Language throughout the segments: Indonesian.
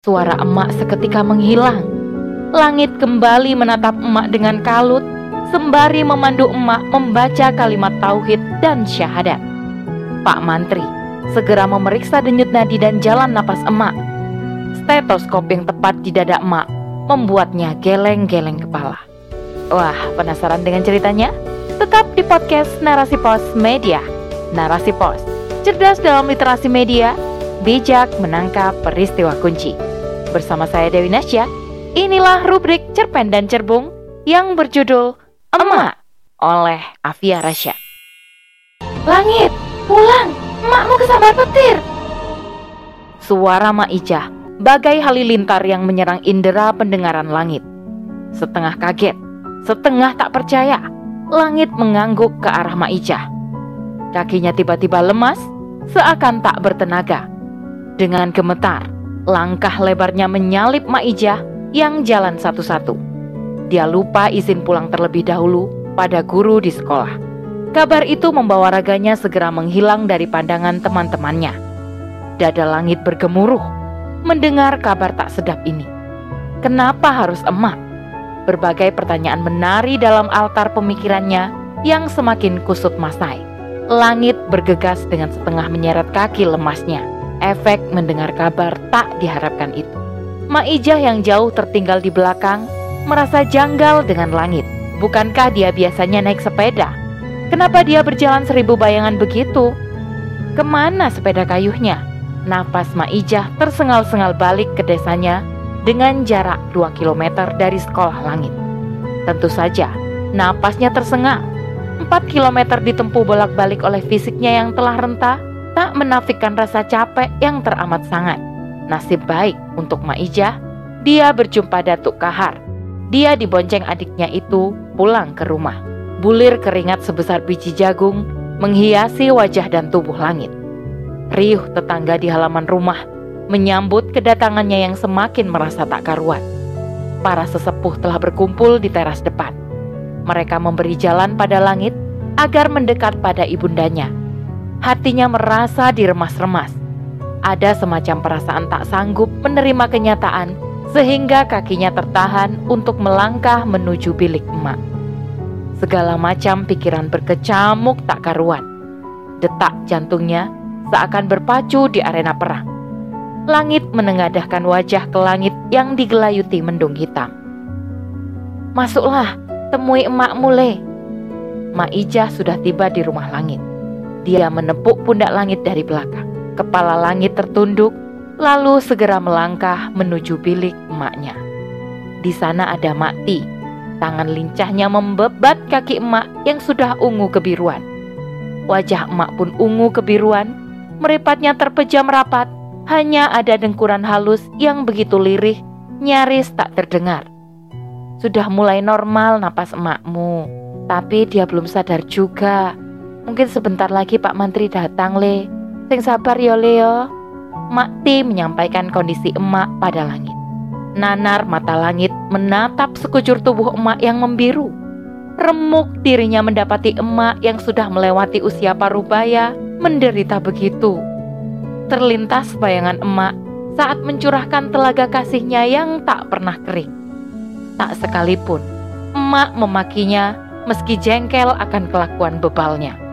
Suara emak seketika menghilang. Langit kembali menatap emak dengan kalut, sembari memandu emak membaca kalimat tauhid dan syahadat. Pak Mantri segera memeriksa denyut nadi dan jalan napas emak. Stetoskop yang tepat di dada emak membuatnya geleng-geleng kepala. Wah, penasaran dengan ceritanya? Tetap di podcast Narasi Pos Media. Narasi Pos, cerdas dalam literasi media, bijak menangkap peristiwa kunci. Bersama saya Dewi Nasya, inilah rubrik Cerpen dan Cerbung yang berjudul Emak oleh Afia Rasya. Langit, pulang, emakmu kesambar petir. Suara Mak Ijah bagai halilintar yang menyerang indera pendengaran langit. Setengah kaget, setengah tak percaya, langit mengangguk ke arah Mak Ijah. Kakinya tiba-tiba lemas, seakan tak bertenaga. Dengan gemetar, langkah lebarnya menyalip Mak Ijah yang jalan satu-satu. Dia lupa izin pulang terlebih dahulu pada guru di sekolah. Kabar itu membawa raganya segera menghilang dari pandangan teman-temannya. Dada langit bergemuruh mendengar kabar tak sedap ini. Kenapa harus emak? Berbagai pertanyaan menari dalam altar pemikirannya yang semakin kusut masai. Langit bergegas dengan setengah menyeret kaki lemasnya. Efek mendengar kabar tak diharapkan itu. Maijah yang jauh tertinggal di belakang merasa janggal dengan langit. Bukankah dia biasanya naik sepeda? Kenapa dia berjalan seribu bayangan begitu? Ke mana sepeda kayuhnya? Nafas Maijah tersengal-sengal balik ke desanya dengan jarak 2 km dari sekolah langit. Tentu saja, napasnya tersengal 4 km ditempuh bolak-balik oleh fisiknya yang telah rentah, tak menafikan rasa capek yang teramat sangat. Nasib baik untuk Maijah, dia berjumpa Datuk Kahar. Dia dibonceng adiknya itu pulang ke rumah. Bulir keringat sebesar biji jagung menghiasi wajah dan tubuh langit. Riuh tetangga di halaman rumah menyambut kedatangannya yang semakin merasa tak karuan. Para sesepuh telah berkumpul di teras depan mereka memberi jalan pada langit agar mendekat pada ibundanya. Hatinya merasa diremas-remas. Ada semacam perasaan tak sanggup menerima kenyataan sehingga kakinya tertahan untuk melangkah menuju bilik emak. Segala macam pikiran berkecamuk tak karuan. Detak jantungnya seakan berpacu di arena perang. Langit menengadahkan wajah ke langit yang digelayuti mendung hitam. Masuklah, temui emak mule. Mak Ijah sudah tiba di rumah langit. Dia menepuk pundak langit dari belakang. Kepala langit tertunduk, lalu segera melangkah menuju bilik emaknya. Di sana ada Makti. Tangan lincahnya membebat kaki emak yang sudah ungu kebiruan. Wajah emak pun ungu kebiruan, meripatnya terpejam rapat, hanya ada dengkuran halus yang begitu lirih, nyaris tak terdengar. Sudah mulai normal napas emakmu, tapi dia belum sadar juga. Mungkin sebentar lagi Pak Mantri datang, Le. Sing sabar yo, Leo. Makti menyampaikan kondisi emak pada langit. Nanar mata langit menatap sekujur tubuh emak yang membiru. Remuk dirinya mendapati emak yang sudah melewati usia parubaya menderita begitu. Terlintas bayangan emak saat mencurahkan telaga kasihnya yang tak pernah kering tak sekalipun emak memakinya meski jengkel akan kelakuan bebalnya.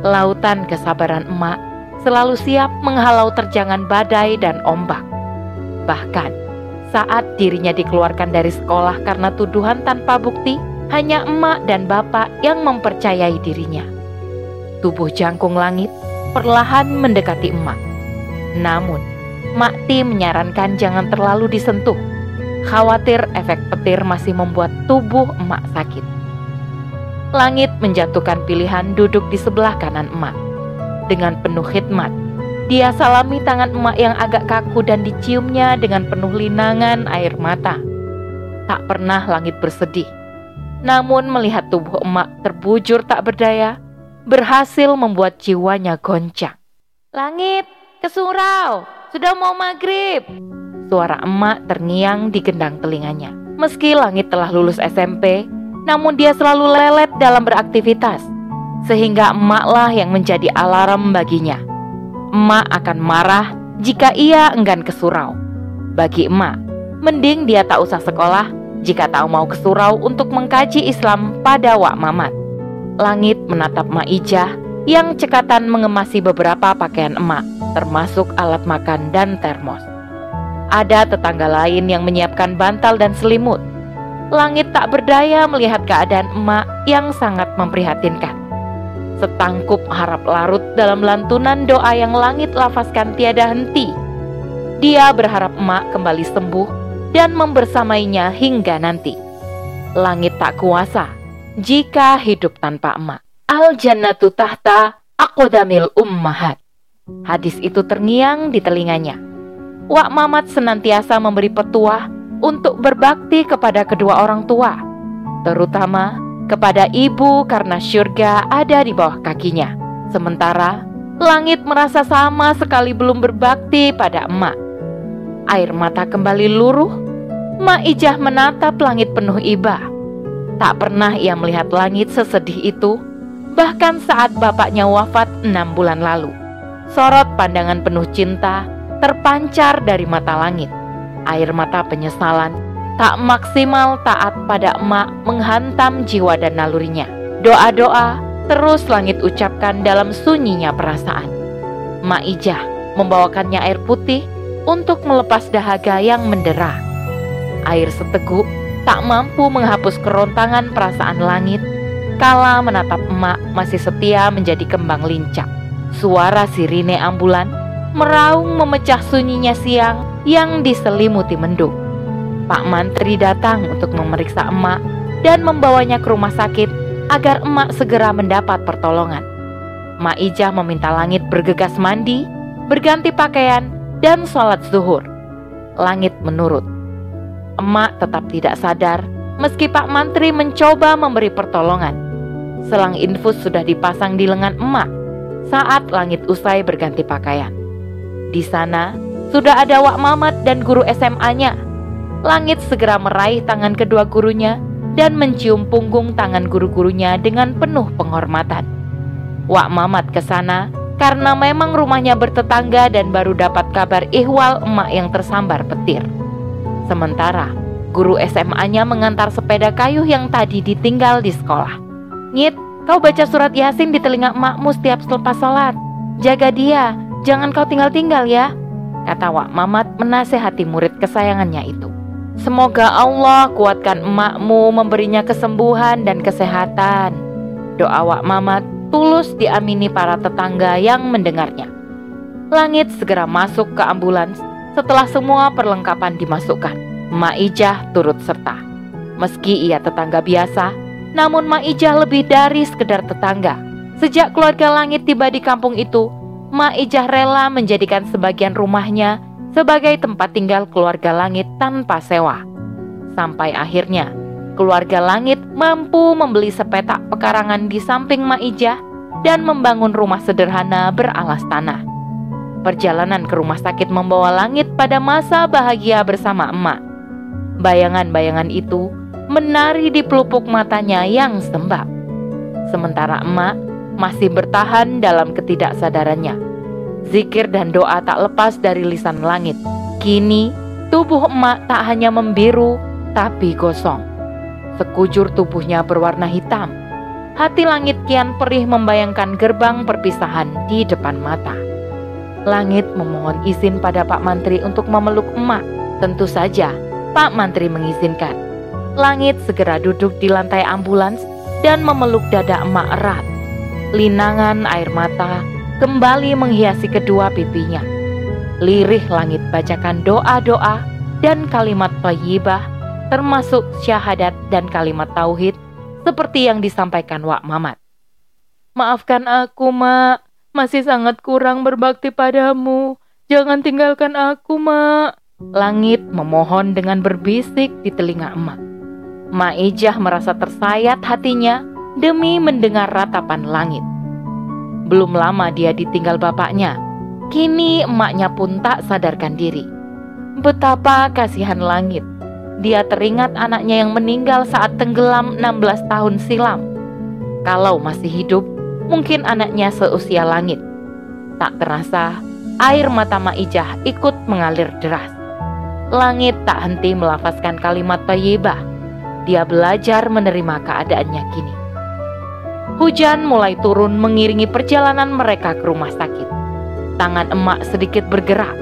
Lautan kesabaran emak selalu siap menghalau terjangan badai dan ombak. Bahkan saat dirinya dikeluarkan dari sekolah karena tuduhan tanpa bukti, hanya emak dan bapak yang mempercayai dirinya. Tubuh jangkung langit perlahan mendekati emak. Namun, Makti menyarankan jangan terlalu disentuh Khawatir efek petir masih membuat tubuh emak sakit. Langit menjatuhkan pilihan duduk di sebelah kanan emak. Dengan penuh khidmat, dia salami tangan emak yang agak kaku dan diciumnya dengan penuh linangan air mata. Tak pernah langit bersedih. Namun melihat tubuh emak terbujur tak berdaya, berhasil membuat jiwanya goncang. Langit, ke surau, sudah mau maghrib. Suara emak terngiang di gendang telinganya. Meski langit telah lulus SMP, namun dia selalu lelet dalam beraktivitas. Sehingga emaklah yang menjadi alarm baginya. Emak akan marah jika ia enggan ke surau. Bagi emak, mending dia tak usah sekolah jika tak mau ke surau untuk mengkaji Islam pada Wak Mamat. Langit menatap Mak Ijah yang cekatan mengemasi beberapa pakaian emak, termasuk alat makan dan termos. Ada tetangga lain yang menyiapkan bantal dan selimut. Langit tak berdaya melihat keadaan emak yang sangat memprihatinkan. Setangkup harap larut dalam lantunan doa yang langit lafazkan tiada henti. Dia berharap emak kembali sembuh dan membersamainya hingga nanti. Langit tak kuasa jika hidup tanpa emak. Al jannatu tahta akodamil ummahat. Hadis itu terngiang di telinganya. Wak Mamat senantiasa memberi petuah untuk berbakti kepada kedua orang tua, terutama kepada ibu karena syurga ada di bawah kakinya. Sementara langit merasa sama sekali belum berbakti pada emak. Air mata kembali luruh, Mak Ijah menatap langit penuh iba. Tak pernah ia melihat langit sesedih itu, bahkan saat bapaknya wafat enam bulan lalu. Sorot pandangan penuh cinta terpancar dari mata langit. Air mata penyesalan tak maksimal taat pada emak menghantam jiwa dan nalurinya. Doa-doa terus langit ucapkan dalam sunyinya perasaan. Mak Ijah membawakannya air putih untuk melepas dahaga yang mendera. Air seteguk tak mampu menghapus kerontangan perasaan langit kala menatap emak masih setia menjadi kembang lincah. Suara sirine ambulan meraung memecah sunyinya siang yang diselimuti mendung. Pak Mantri datang untuk memeriksa emak dan membawanya ke rumah sakit agar emak segera mendapat pertolongan. Mak Ijah meminta langit bergegas mandi, berganti pakaian, dan sholat zuhur. Langit menurut. Emak tetap tidak sadar meski Pak Mantri mencoba memberi pertolongan. Selang infus sudah dipasang di lengan emak saat langit usai berganti pakaian. Di sana sudah ada Wak Mamat dan guru SMA-nya. Langit segera meraih tangan kedua gurunya dan mencium punggung tangan guru-gurunya dengan penuh penghormatan. Wak Mamat ke sana karena memang rumahnya bertetangga dan baru dapat kabar ihwal emak yang tersambar petir. Sementara guru SMA-nya mengantar sepeda kayu yang tadi ditinggal di sekolah. Nyit, kau baca surat Yasin di telinga emakmu setiap selepas sholat. Jaga dia, Jangan kau tinggal-tinggal ya, kata Wak Mamat menasehati murid kesayangannya itu. Semoga Allah kuatkan emakmu memberinya kesembuhan dan kesehatan. Doa Wak Mamat tulus diamini para tetangga yang mendengarnya. Langit segera masuk ke ambulans setelah semua perlengkapan dimasukkan. Ma Ijah turut serta. Meski ia tetangga biasa, namun Ma Ijah lebih dari sekedar tetangga. Sejak keluarga Langit tiba di kampung itu, Ma Ijah rela menjadikan sebagian rumahnya sebagai tempat tinggal keluarga langit tanpa sewa. Sampai akhirnya, keluarga langit mampu membeli sepetak pekarangan di samping Ma Ijah dan membangun rumah sederhana beralas tanah. Perjalanan ke rumah sakit membawa langit pada masa bahagia bersama emak. Bayangan-bayangan itu menari di pelupuk matanya yang sembab. Sementara emak masih bertahan dalam ketidaksadarannya. Zikir dan doa tak lepas dari lisan langit. Kini, tubuh emak tak hanya membiru, tapi gosong. Sekujur tubuhnya berwarna hitam. Hati langit kian perih membayangkan gerbang perpisahan di depan mata. Langit memohon izin pada Pak Mantri untuk memeluk emak. Tentu saja, Pak Mantri mengizinkan. Langit segera duduk di lantai ambulans dan memeluk dada emak erat. Linangan air mata kembali menghiasi kedua pipinya. Lirih langit bacakan doa-doa dan kalimat thayyibah termasuk syahadat dan kalimat tauhid seperti yang disampaikan Wak Mamat. Maafkan aku, Mak. Masih sangat kurang berbakti padamu. Jangan tinggalkan aku, Mak. Langit memohon dengan berbisik di telinga emak. Mak Ijah merasa tersayat hatinya demi mendengar ratapan langit. Belum lama dia ditinggal bapaknya. Kini emaknya pun tak sadarkan diri. Betapa kasihan langit. Dia teringat anaknya yang meninggal saat tenggelam 16 tahun silam. Kalau masih hidup, mungkin anaknya seusia langit. Tak terasa, air mata Maijah ikut mengalir deras. langit tak henti melafazkan kalimat tayyibah. Dia belajar menerima keadaannya kini. Hujan mulai turun mengiringi perjalanan mereka ke rumah sakit. Tangan emak sedikit bergerak,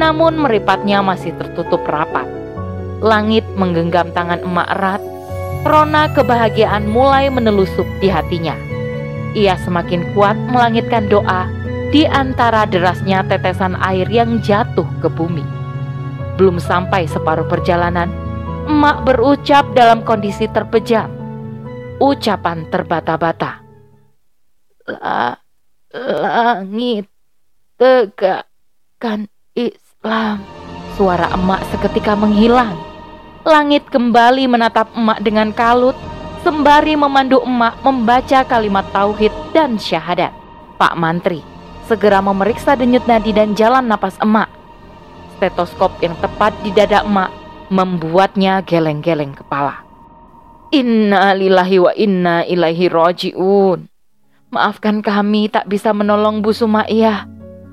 namun meripatnya masih tertutup rapat. Langit menggenggam tangan emak erat, rona kebahagiaan mulai menelusup di hatinya. Ia semakin kuat melangitkan doa di antara derasnya tetesan air yang jatuh ke bumi. Belum sampai separuh perjalanan, emak berucap dalam kondisi terpejam. Ucapan terbata-bata. La, langit tegakkan Islam. Suara emak seketika menghilang. Langit kembali menatap emak dengan kalut, sembari memandu emak membaca kalimat tauhid dan syahadat. Pak Mantri segera memeriksa denyut nadi dan jalan napas emak. Stetoskop yang tepat di dada emak membuatnya geleng-geleng kepala. Inna lillahi wa inna ilaihi roji'un. Maafkan kami tak bisa menolong Bu Sumaiyah.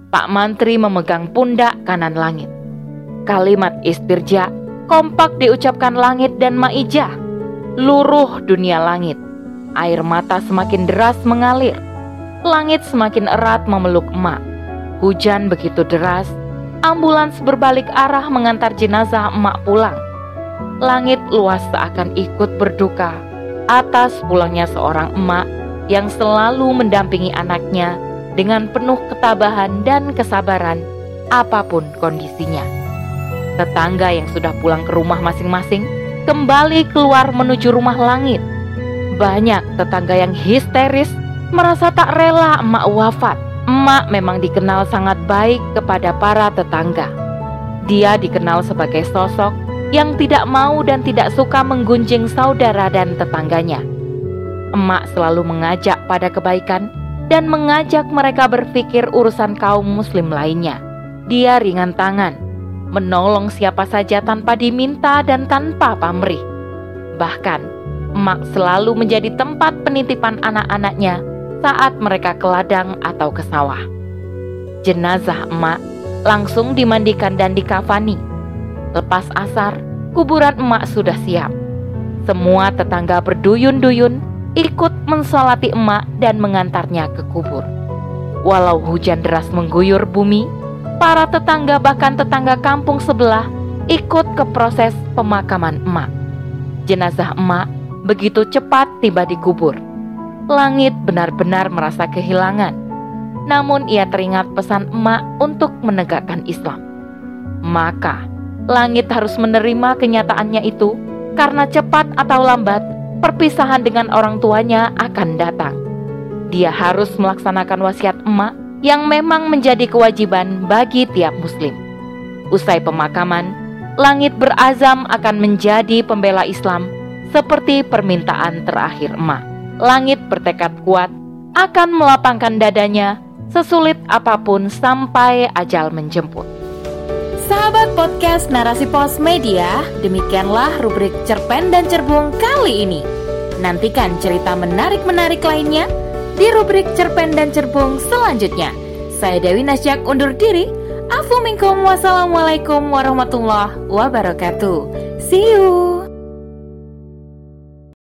Pak Mantri memegang pundak kanan langit. Kalimat istirja kompak diucapkan langit dan Maijah. Luruh dunia langit. Air mata semakin deras mengalir Langit semakin erat memeluk emak. Hujan begitu deras, ambulans berbalik arah mengantar jenazah emak pulang. Langit luas seakan ikut berduka atas pulangnya seorang emak yang selalu mendampingi anaknya dengan penuh ketabahan dan kesabaran apa pun kondisinya. Tetangga yang sudah pulang ke rumah masing-masing kembali keluar menuju rumah langit. Banyak tetangga yang histeris merasa tak rela emak wafat. Emak memang dikenal sangat baik kepada para tetangga. Dia dikenal sebagai sosok yang tidak mau dan tidak suka menggunjing saudara dan tetangganya. Emak selalu mengajak pada kebaikan dan mengajak mereka berpikir urusan kaum muslim lainnya. Dia ringan tangan, menolong siapa saja tanpa diminta dan tanpa pamrih. Bahkan, emak selalu menjadi tempat penitipan anak-anaknya saat mereka ke ladang atau ke sawah. Jenazah emak langsung dimandikan dan dikafani. Lepas asar, kuburan emak sudah siap. Semua tetangga berduyun-duyun ikut mensolati emak dan mengantarnya ke kubur. Walau hujan deras mengguyur bumi, para tetangga bahkan tetangga kampung sebelah ikut ke proses pemakaman emak. Jenazah emak begitu cepat tiba di kubur langit benar-benar merasa kehilangan. Namun ia teringat pesan emak untuk menegakkan Islam. Maka, langit harus menerima kenyataannya itu karena cepat atau lambat perpisahan dengan orang tuanya akan datang. Dia harus melaksanakan wasiat emak yang memang menjadi kewajiban bagi tiap muslim. Usai pemakaman, langit berazam akan menjadi pembela Islam seperti permintaan terakhir emak langit bertekad kuat akan melapangkan dadanya sesulit apa pun sampai ajal menjemput. Sahabat podcast Narasi Pos Media, demikianlah rubrik cerpen dan cerbung kali ini. Nantikan cerita menarik-menarik lainnya di rubrik cerpen dan cerbung selanjutnya. Saya Dewi Nasjak undur diri. Afu wassalamualaikum warahmatullahi wabarakatuh. See you.